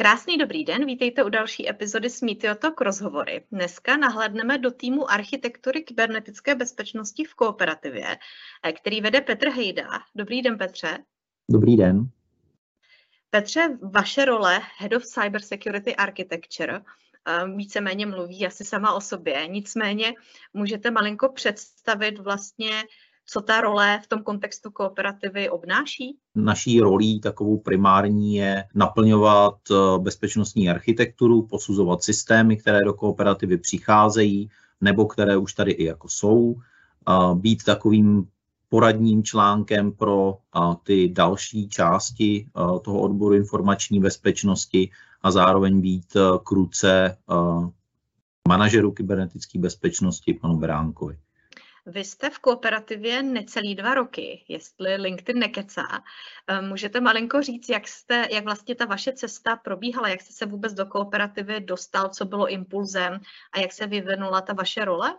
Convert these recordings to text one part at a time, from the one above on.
Krásný dobrý den, vítejte u další epizody Smítiotok rozhovory. Dneska nahlédneme do týmu architektury kybernetické bezpečnosti v kooperativě, eh, který vede Petr Hejda. Dobrý den, Petře. Dobrý den. Petře, vaše role Head of Cyber Security Architecture eh, víceméně mluví asi sama o sobě. Nicméně můžete malinko představit vlastně co ta role v tom kontextu kooperativy obnáší? Naší rolí takovou primární je naplňovat eh, bezpečnostní architekturu, posuzovat systémy, které do kooperativy přicházejí, nebo které už tady i jako jsou, být takovým poradním článkem pro ty další části toho odboru informační bezpečnosti a zároveň být eh, kruce manažeru kybernetické bezpečnosti panu Beránkovi. Vy jste v kooperativě necelý dva roky, jestli LinkedIn nekecá. Eh, můžete malinko říct, jak, jste, jak vlastně ta vaše cesta probíhala, jak jste se vůbec do kooperativy dostal, co bylo impulzem a jak se vyvinula ta vaše role?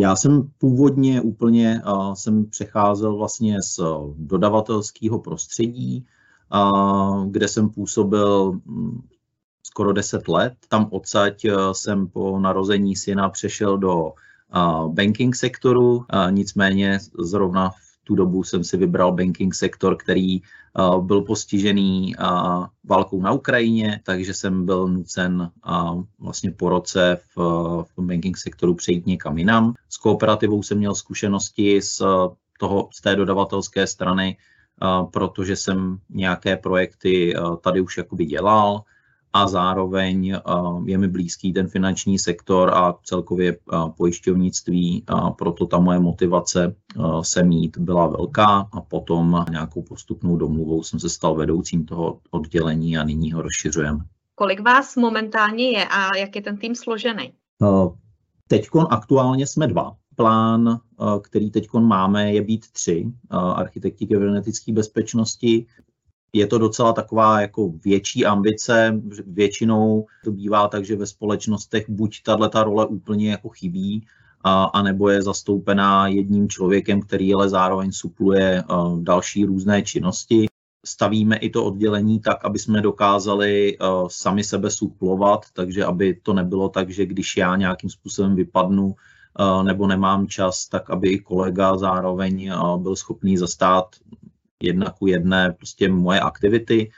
Já jsem původně úplně uh, jsem přecházel vlastně z dodavatelského prostředí, uh, kde jsem působil um, skoro 10 let. Tam odsaď jsem po narození syna přešel do banking sektoru, nicméně zrovna v tu dobu jsem si vybral banking sektor, který byl postižený válkou na Ukrajině, takže jsem byl nucen vlastně po roce v, banking sektoru přejít někam jinam. S kooperativou jsem měl zkušenosti z, toho, z té dodavatelské strany, protože jsem nějaké projekty tady už jakoby dělal a zároveň eh, je mi blízký ten finanční sektor a celkově eh, pojišťovnictví, a proto ta moje motivace eh, se mít byla velká a potom nějakou postupnou domluvou jsem se stal vedoucím toho oddělení a nyní ho rozšiřujeme. Kolik vás momentálně je a jak je ten tým složený? Teď aktuálně jsme dva. Plán, který teď máme, je být tři architekti kybernetické bezpečnosti je to docela taková jako větší ambice. Většinou to bývá tak, že ve společnostech buď tato role úplně jako chybí, a, anebo je zastoupená jedním člověkem, který ale zároveň supluje další různé činnosti. Stavíme i to oddělení tak, aby jsme dokázali sami sebe suplovat, takže aby to nebylo tak, že když já nějakým způsobem vypadnu nebo nemám čas, tak aby i kolega zároveň byl schopný zastát jedna ku jedné prostě moje aktivity.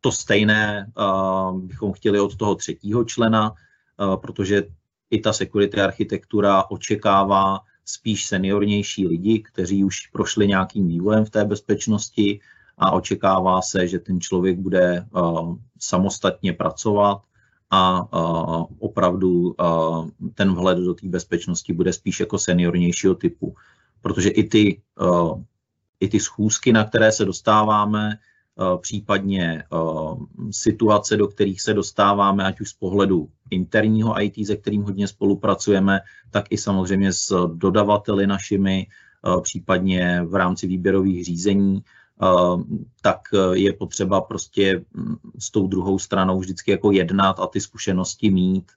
To stejné uh, bychom chtěli od toho třetího člena, uh, protože i ta security architektura očekává spíš seniornější lidi, kteří už prošli nějakým vývojem v té bezpečnosti a očekává se, že ten člověk bude uh, samostatně pracovat a uh, opravdu uh, ten vhled do té bezpečnosti bude spíš jako seniornějšího typu. Protože i ty uh, i ty schůzky, na které se dostáváme, eh, případně eh, situace, do kterých se dostáváme, ať už z pohledu interního IT, se kterým hodně spolupracujeme, tak i samozřejmě s dodavateli našimi, eh, případně v rámci výběrových řízení, tak je potřeba prostě hm, s tou druhou stranou vždycky jako jednat a ty zkušenosti mít.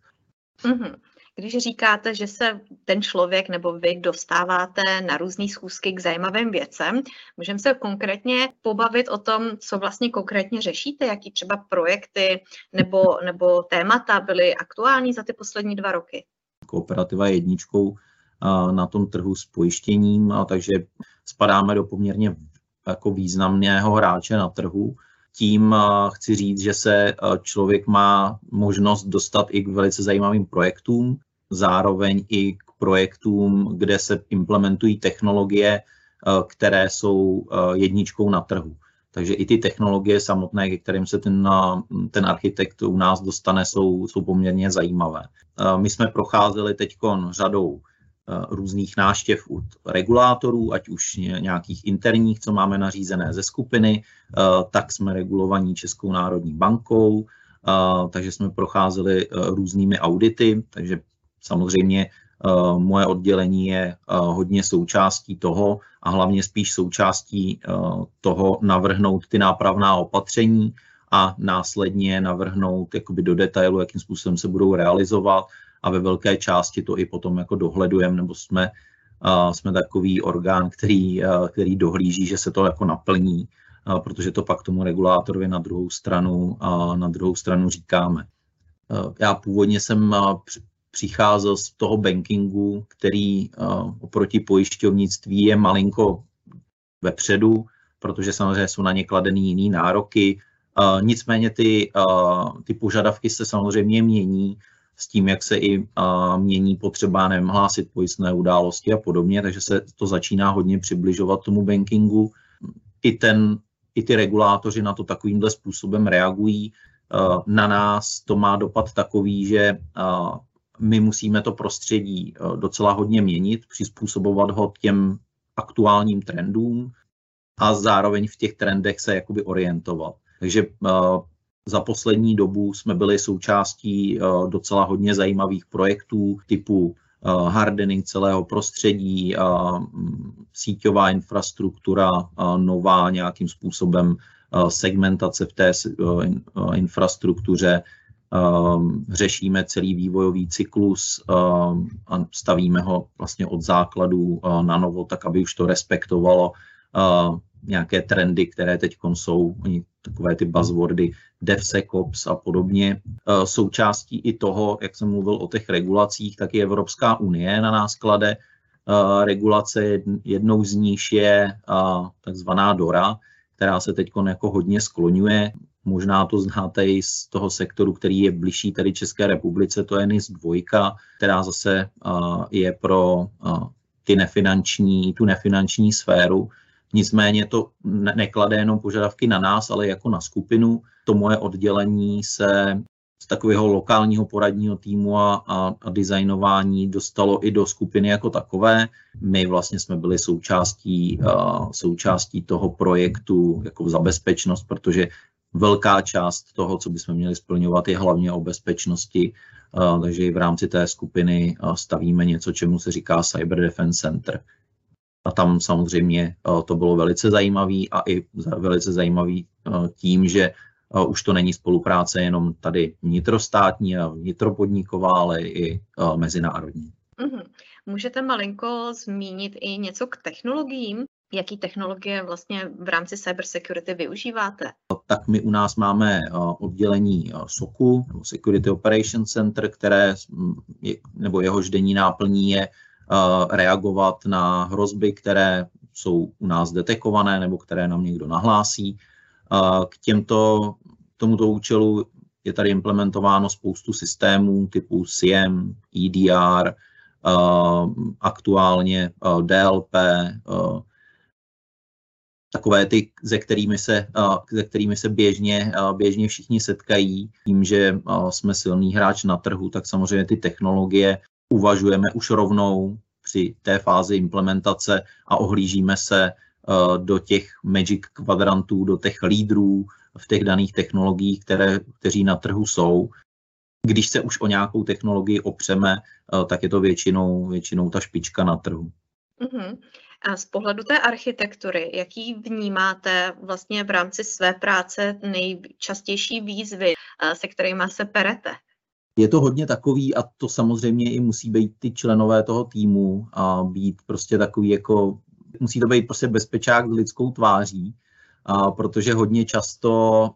Mm-hmm. Když říkáte, že se ten člověk nebo vy dostáváte na různé schůzky k zajímavým věcem, můžeme se konkrétně pobavit o tom, co vlastně konkrétně řešíte, jaký třeba projekty nebo, nebo témata byly aktuální za ty poslední dva roky? Kooperativa je jedničkou na tom trhu s pojištěním, takže spadáme do poměrně jako významného hráče na trhu. Tím chci říct, že se člověk má možnost dostat i k velice zajímavým projektům, zároveň i k projektům, kde se implementují technologie, eh, které jsou eh, jedničkou na trhu. Takže i ty technologie samotné, ke kterým se ten, eh, ten architekt u nás dostane, jsou, jsou poměrně zajímavé. My jsme procházeli teď řadou různých náštěv od regulátorů, ať už nějakých interních, co máme nařízené ze skupiny, tak jsme regulovaní Českou národní bankou, takže jsme procházeli různými audity, takže Samozřejmě uh, moje oddělení je uh, hodně součástí toho a hlavně spíš součástí uh, toho navrhnout ty nápravná opatření a následně navrhnout jakoby do detailu, jakým způsobem se budou realizovat a ve velké části to i potom jako dohledujeme, nebo jsme, jsme takový orgán, který, který dohlíží, že se to jako naplní protože to pak tomu regulátorovi na druhou stranu, na druhou stranu říkáme. Já původně jsem přicházel z toho bankingu, který oproti pojišťovnictví je malinko vepředu, protože samozřejmě jsou na ně kladeny jiný nároky. Nicméně ty, ty požadavky se samozřejmě mění s tím, jak se i mění potřeba nevím, hlásit pojistné události a podobně, takže se to začíná hodně přibližovat tomu bankingu. I, ten, i ty regulátoři na to takovýmhle způsobem reagují. Na nás to má dopad takový, že my musíme to prostředí docela hodně měnit, přizpůsobovat ho těm aktuálním trendům a zároveň v těch trendech se jakoby orientovat. Takže za poslední dobu jsme byli součástí docela hodně zajímavých projektů typu hardening celého prostředí, síťová infrastruktura, nová nějakým způsobem segmentace v té infrastruktuře, řešíme celý vývojový cyklus a stavíme ho vlastně od základů na novo, tak aby už to respektovalo nějaké trendy, které teď jsou, takové ty buzzwordy DevSecOps a podobně. Součástí i toho, jak jsem mluvil o těch regulacích, tak i Evropská unie na nás klade regulace. Jednou z nich je takzvaná DORA, která se teď jako hodně skloňuje. Možná to znáte i z toho sektoru, který je bližší tady České republice, to je NIS 2, která zase je pro ty nefinanční, tu nefinanční sféru. Nicméně to neklade jenom požadavky na nás, ale jako na skupinu. To moje oddělení se z takového lokálního poradního týmu a, a, a designování dostalo i do skupiny jako takové. My vlastně jsme byli součástí, uh, součástí toho projektu jako za bezpečnost, protože velká část toho, co bychom měli splňovat, je hlavně o bezpečnosti, uh, takže i v rámci té skupiny uh, stavíme něco, čemu se říká Cyber Defense Center. A tam samozřejmě to bylo velice zajímavý a i velice zajímavý tím, že už to není spolupráce jenom tady vnitrostátní a vnitropodniková, ale i mezinárodní. Mm-hmm. Můžete malinko zmínit i něco k technologiím? Jaký technologie vlastně v rámci cybersecurity využíváte? Tak my u nás máme oddělení SOCu, nebo Security Operation Center, které, nebo jehož denní náplní je reagovat na hrozby, které jsou u nás detekované nebo které nám někdo nahlásí k těmto, tomuto účelu je tady implementováno spoustu systémů typu SIEM, EDR, aktuálně DLP, takové ty, se kterými se, se kterými se běžně, běžně všichni setkají. Tím, že jsme silný hráč na trhu, tak samozřejmě ty technologie uvažujeme už rovnou při té fázi implementace a ohlížíme se do těch magic kvadrantů, do těch lídrů v těch daných technologiích, které, kteří na trhu jsou. Když se už o nějakou technologii opřeme, tak je to většinou, většinou ta špička na trhu. Uh-huh. A z pohledu té architektury, jaký vnímáte vlastně v rámci své práce nejčastější výzvy, se kterými se perete? Je to hodně takový a to samozřejmě i musí být ty členové toho týmu a být prostě takový jako musí to být prostě bezpečák s lidskou tváří, a protože hodně často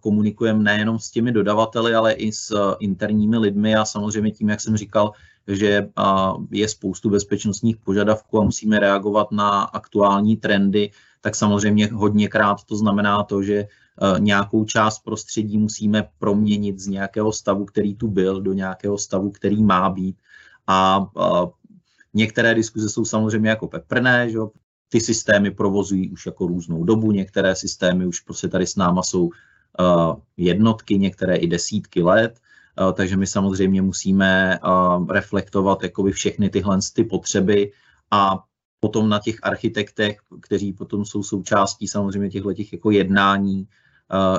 komunikujeme nejenom s těmi dodavateli, ale i s interními lidmi a samozřejmě tím, jak jsem říkal, že je spoustu bezpečnostních požadavků a musíme reagovat na aktuální trendy, tak samozřejmě hodněkrát to znamená to, že nějakou část prostředí musíme proměnit z nějakého stavu, který tu byl, do nějakého stavu, který má být. A Některé diskuze jsou samozřejmě jako peprné, že ty systémy provozují už jako různou dobu, některé systémy už prostě tady s náma jsou uh, jednotky, některé i desítky let, takže my samozřejmě musíme uh, reflektovat jakoby všechny tyhle ty potřeby a potom na těch architektech, kteří potom jsou součástí samozřejmě těchto těch jako jednání,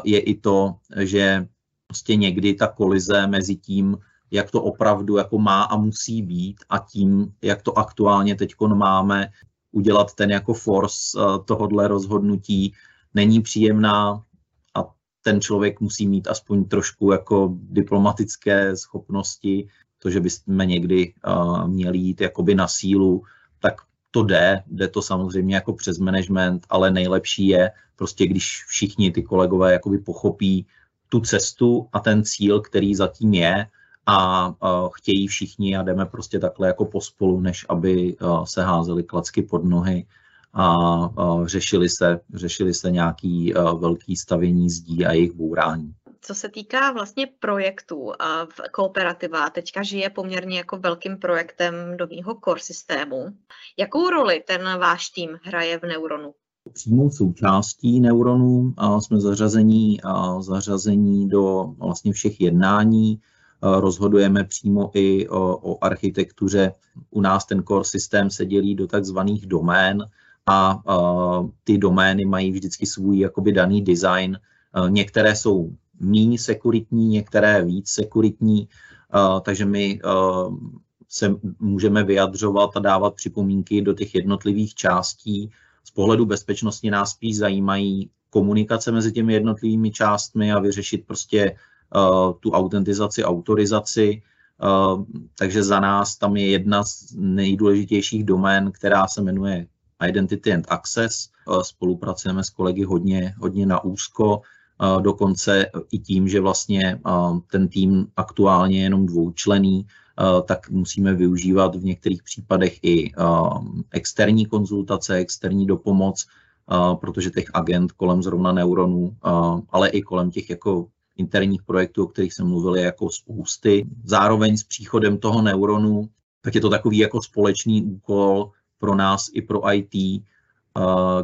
je i to, že prostě někdy ta kolize mezi tím, jak to opravdu jako má a musí být a tím, jak to aktuálně teď máme, udělat ten jako force eh, tohodle rozhodnutí, není příjemná ten člověk musí mít aspoň trošku jako diplomatické schopnosti, to, že bychom někdy uh, měli jít jakoby na sílu, tak to jde, jde to samozřejmě jako přes management, ale nejlepší je prostě, když všichni ty kolegové jakoby pochopí tu cestu a ten cíl, který zatím je a uh, chtějí všichni a jdeme prostě takhle jako pospolu, než aby uh, se házeli klacky pod nohy a řešili se, řešili se nějaký velký stavění zdí a jejich bourání. Co se týká vlastně projektů v kooperativa, teďka žije poměrně jako velkým projektem nového core systému. Jakou roli ten váš tým hraje v Neuronu? Přímou součástí Neuronu jsme zařazení, zařazení do vlastně všech jednání, rozhodujeme přímo i o, o architektuře. U nás ten core systém se dělí do takzvaných domén a, ty domény mají vždycky svůj jakoby daný design. Některé jsou méně sekuritní, některé víc sekuritní, takže my se můžeme vyjadřovat a dávat připomínky do těch jednotlivých částí. Z pohledu bezpečnosti nás spíš zajímají komunikace mezi těmi jednotlivými částmi a vyřešit prostě tu autentizaci, autorizaci. Takže za nás tam je jedna z nejdůležitějších domén, která se jmenuje Identity and Access. Spolupracujeme s kolegy hodně, hodně na úzko dokonce i tím, že vlastně ten tým aktuálně je jenom dvoučlený, tak musíme využívat v některých případech i externí konzultace, externí dopomoc, protože těch agent kolem zrovna neuronů, ale i kolem těch jako interních projektů, o kterých jsem mluvil, je jako spousty. Zároveň s příchodem toho neuronu, tak je to takový jako společný úkol pro nás i pro IT,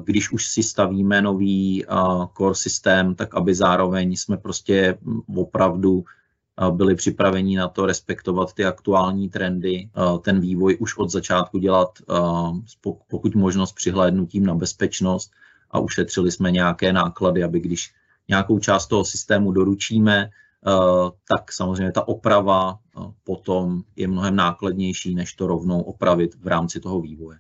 když už si stavíme nový core systém, tak aby zároveň jsme prostě opravdu byli připraveni na to respektovat ty aktuální trendy, ten vývoj už od začátku dělat pokud možnost přihlédnutím na bezpečnost a ušetřili jsme nějaké náklady, aby když nějakou část toho systému doručíme, tak samozřejmě ta oprava potom je mnohem nákladnější, než to rovnou opravit v rámci toho vývoje.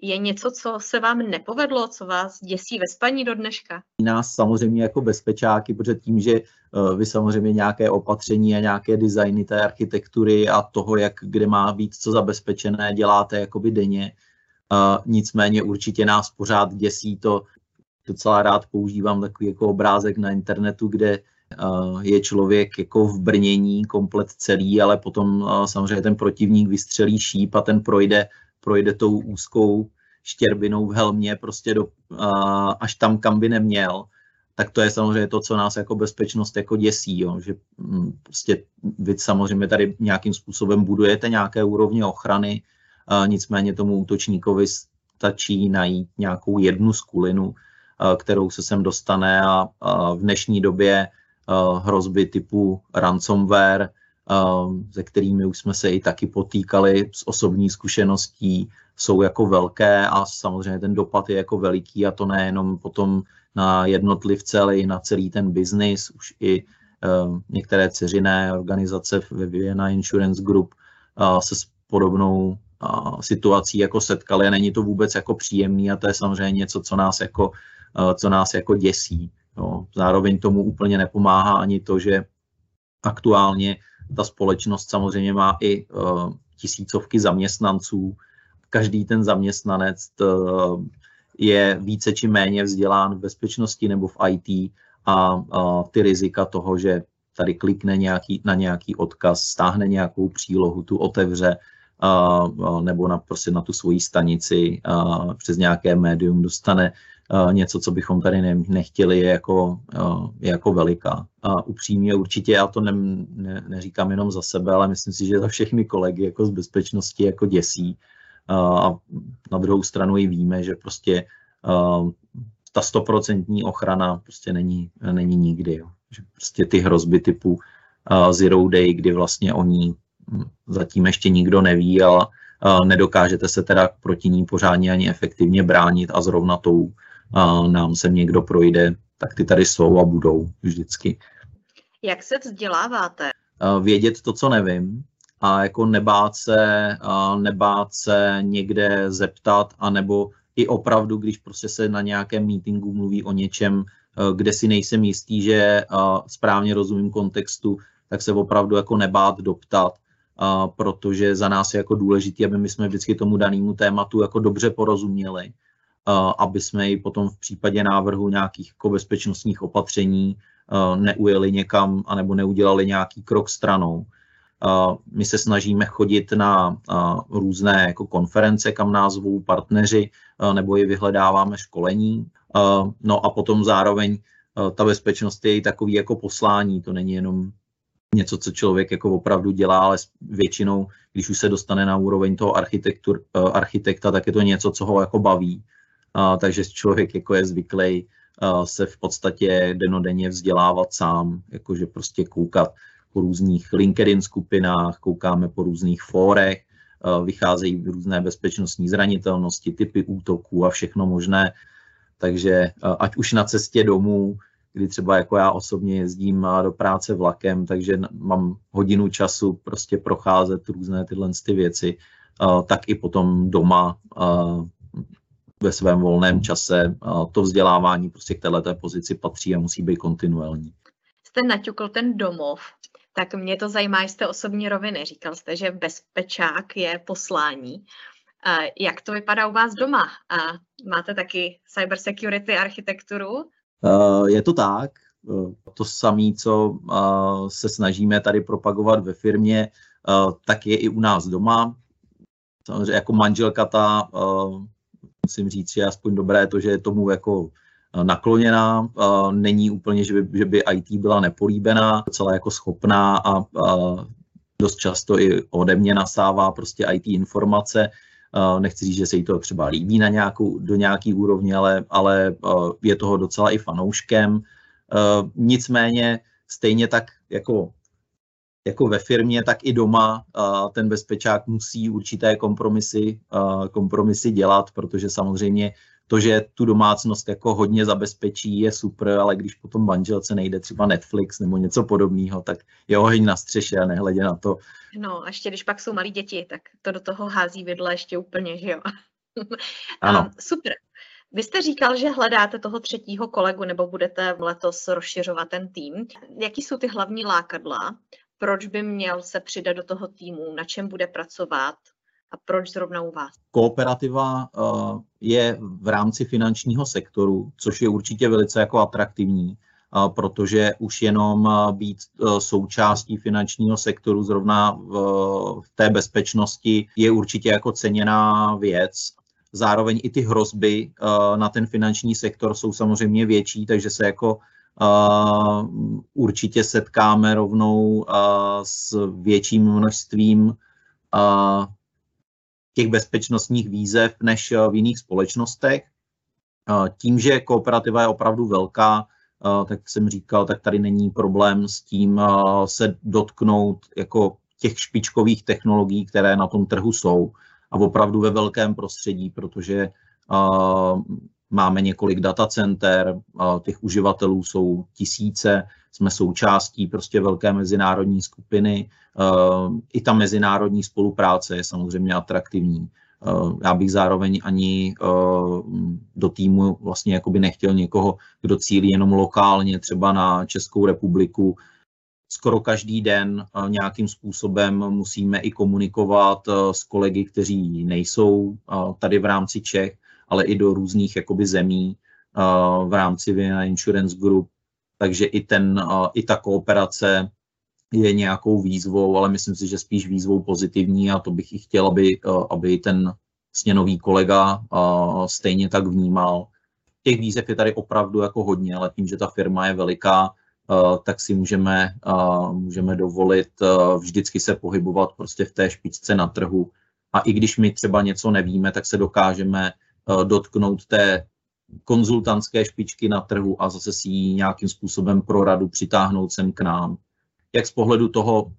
Je něco, co se vám nepovedlo, co vás děsí ve spaní do dneška? Nás samozřejmě jako bezpečáky, protože tím, že eh, vy samozřejmě nějaké opatření a nějaké designy té architektury a toho, jak kde má být co zabezpečené, děláte jakoby denně. Nicméně určitě nás pořád děsí to, docela rád používám takový jako obrázek na internetu, kde je člověk jako v brnění komplet celý, ale potom uh, samozřejmě ten protivník vystřelí šíp a ten projde projde tou úzkou štěrbinou v helmě prostě do, uh, až tam, kam by neměl, tak to je samozřejmě to, co nás jako bezpečnost jako děsí, jo, že um, prostě vy samozřejmě tady nějakým způsobem budujete nějaké úrovně ochrany, nicméně tomu útočníkovi stačí najít nějakou jednu skulinu, kterou se sem dostane a v dnešní době hrozby typu ransomware, se kterými už jsme se i taky potýkali z osobní zkušeností, jsou jako velké a samozřejmě ten dopad je jako veliký a to nejenom potom na jednotlivce, ale i na celý ten biznis. Už i některé ceřiné organizace ve Vienna Insurance Group se s podobnou situací jako setkali a není to vůbec jako příjemný a to je samozřejmě něco, co nás jako, co nás jako děsí. Jo. Zároveň tomu úplně nepomáhá ani to, že aktuálně ta společnost samozřejmě má i uh, tisícovky zaměstnanců. Každý ten zaměstnanec uh, je více či méně vzdělán v bezpečnosti nebo v IT a uh, ty rizika toho, že tady klikne nějaký, na nějaký odkaz, stáhne nějakou přílohu, tu otevře, nebo na, prostě na tu svoji stanici přes nějaké médium dostane něco, co bychom tady ne, nechtěli, je jako, je jako veliká. A upřímně určitě já to ne, ne, neříkám jenom za sebe, ale myslím si, že za všechny kolegy jako z bezpečnosti jako děsí. A na druhou stranu i víme, že prostě ta stoprocentní ochrana prostě není, není nikdy. Jo. Že prostě ty hrozby typu Zero Day, kdy vlastně oni hm, zatím ještě nikdo neví, ale nedokážete se teda proti ní pořádně ani efektivně bránit a zrovna tou nám sem někdo projde, tak ty tady jsou a budou vždycky. Jak se vzděláváte? Vědět to, co nevím a jako nebát se, nebát se někde zeptat, anebo i opravdu, když prostě se na nějakém meetingu mluví o něčem, kde si nejsem jistý, že správně rozumím kontextu, tak se opravdu jako nebát doptat protože za nás je jako důležité, aby my jsme vždycky tomu danému tématu jako dobře porozuměli, aby jsme ji potom v případě návrhu nějakých jako bezpečnostních opatření neujeli někam anebo neudělali nějaký krok stranou. My se snažíme chodit na různé jako konference, kam nás partneři, nebo je vyhledáváme školení. No a potom zároveň ta bezpečnost je i takový jako poslání, to není jenom něco, co člověk jako opravdu dělá, ale většinou, když už se dostane na úroveň toho architektur, architekta, tak je to něco, co ho jako baví. Takže člověk jako je zvyklý se v podstatě denodenně vzdělávat sám, jakože prostě koukat po různých LinkedIn skupinách, koukáme po různých fórech, vycházejí různé bezpečnostní zranitelnosti, typy útoků a všechno možné. Takže ať už na cestě domů, kdy třeba jako já osobně jezdím do práce vlakem, takže mám hodinu času prostě procházet různé tyhle ty věci, tak i potom doma ve svém volném čase. To vzdělávání prostě k této pozici patří a musí být kontinuální. Jste naťukl ten domov, tak mě to zajímá z té osobní roviny. Říkal jste, že bezpečák je poslání. Jak to vypadá u vás doma? A máte taky cybersecurity architekturu? Je to tak. To samé, co se snažíme tady propagovat ve firmě, tak je i u nás doma. Samozřejmě jako manželka ta, musím říct, že aspoň dobré to, že je tomu jako nakloněná, není úplně, že by, že by IT byla nepolíbená, docela jako schopná a, a dost často i ode mě nasává prostě IT informace. Nechci říct, že se jí to třeba líbí na nějakou, do nějaký úrovně, ale, ale je toho docela i fanouškem. Nicméně stejně tak jako jako ve firmě, tak i doma ten bezpečák musí určité kompromisy, kompromisy dělat, protože samozřejmě to, že tu domácnost jako hodně zabezpečí, je super, ale když potom manželce nejde třeba Netflix nebo něco podobného, tak je oheň na střeše a nehledě na to. No a ještě když pak jsou malí děti, tak to do toho hází vidle ještě úplně, že jo. Ano. super. Vy jste říkal, že hledáte toho třetího kolegu nebo budete letos rozšiřovat ten tým. Jaký jsou ty hlavní lákadla? Proč by měl se přidat do toho týmu? Na čem bude pracovat? a proč zrovna u vás? Kooperativa uh, je v rámci finančního sektoru, což je určitě velice jako atraktivní, uh, protože už jenom uh, být součástí finančního sektoru zrovna v, té bezpečnosti je určitě jako ceněná věc. Zároveň i ty hrozby na ten finanční sektor jsou samozřejmě větší, takže se jako určitě setkáme rovnou s větším množstvím těch bezpečnostních výzev než v jiných společnostech. Tím, že kooperativa je opravdu velká, tak jsem říkal, tak tady není problém s tím se dotknout jako těch špičkových technologií, které na tom trhu jsou a opravdu ve velkém prostředí, protože máme několik datacenter, těch uživatelů jsou tisíce, jsme součástí prostě velké mezinárodní skupiny. I ta mezinárodní spolupráce je samozřejmě atraktivní. Já bych zároveň ani do týmu vlastně jakoby nechtěl někoho, kdo cílí jenom lokálně, třeba na Českou republiku. Skoro každý den nějakým způsobem musíme i komunikovat s kolegy, kteří nejsou tady v rámci Čech, ale i do různých jakoby zemí v rámci Vienna Insurance Group takže i, ten, i ta kooperace je nějakou výzvou, ale myslím si, že spíš výzvou pozitivní a to bych i chtěl, aby, aby ten sněnový kolega stejně tak vnímal. Těch výzev je tady opravdu jako hodně, ale tím, že ta firma je veliká, tak si můžeme, můžeme dovolit vždycky se pohybovat prostě v té špičce na trhu. A i když my třeba něco nevíme, tak se dokážeme dotknout té konzultantské špičky na trhu a zase si ji nějakým způsobem pro radu přitáhnout sem k nám. Jak z pohledu toho,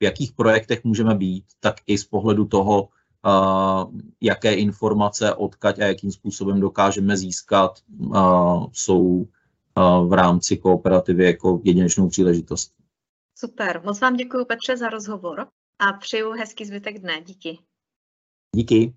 v jakých projektech můžeme být, tak i z pohledu toho, uh, jaké informace, odkaď a jakým způsobem dokážeme získat, uh, jsou v rámci kooperativy jako jedinečnou příležitost. Super, moc vám děkuji Petře za rozhovor a přeju hezký zbytek dne. Díky. Díky.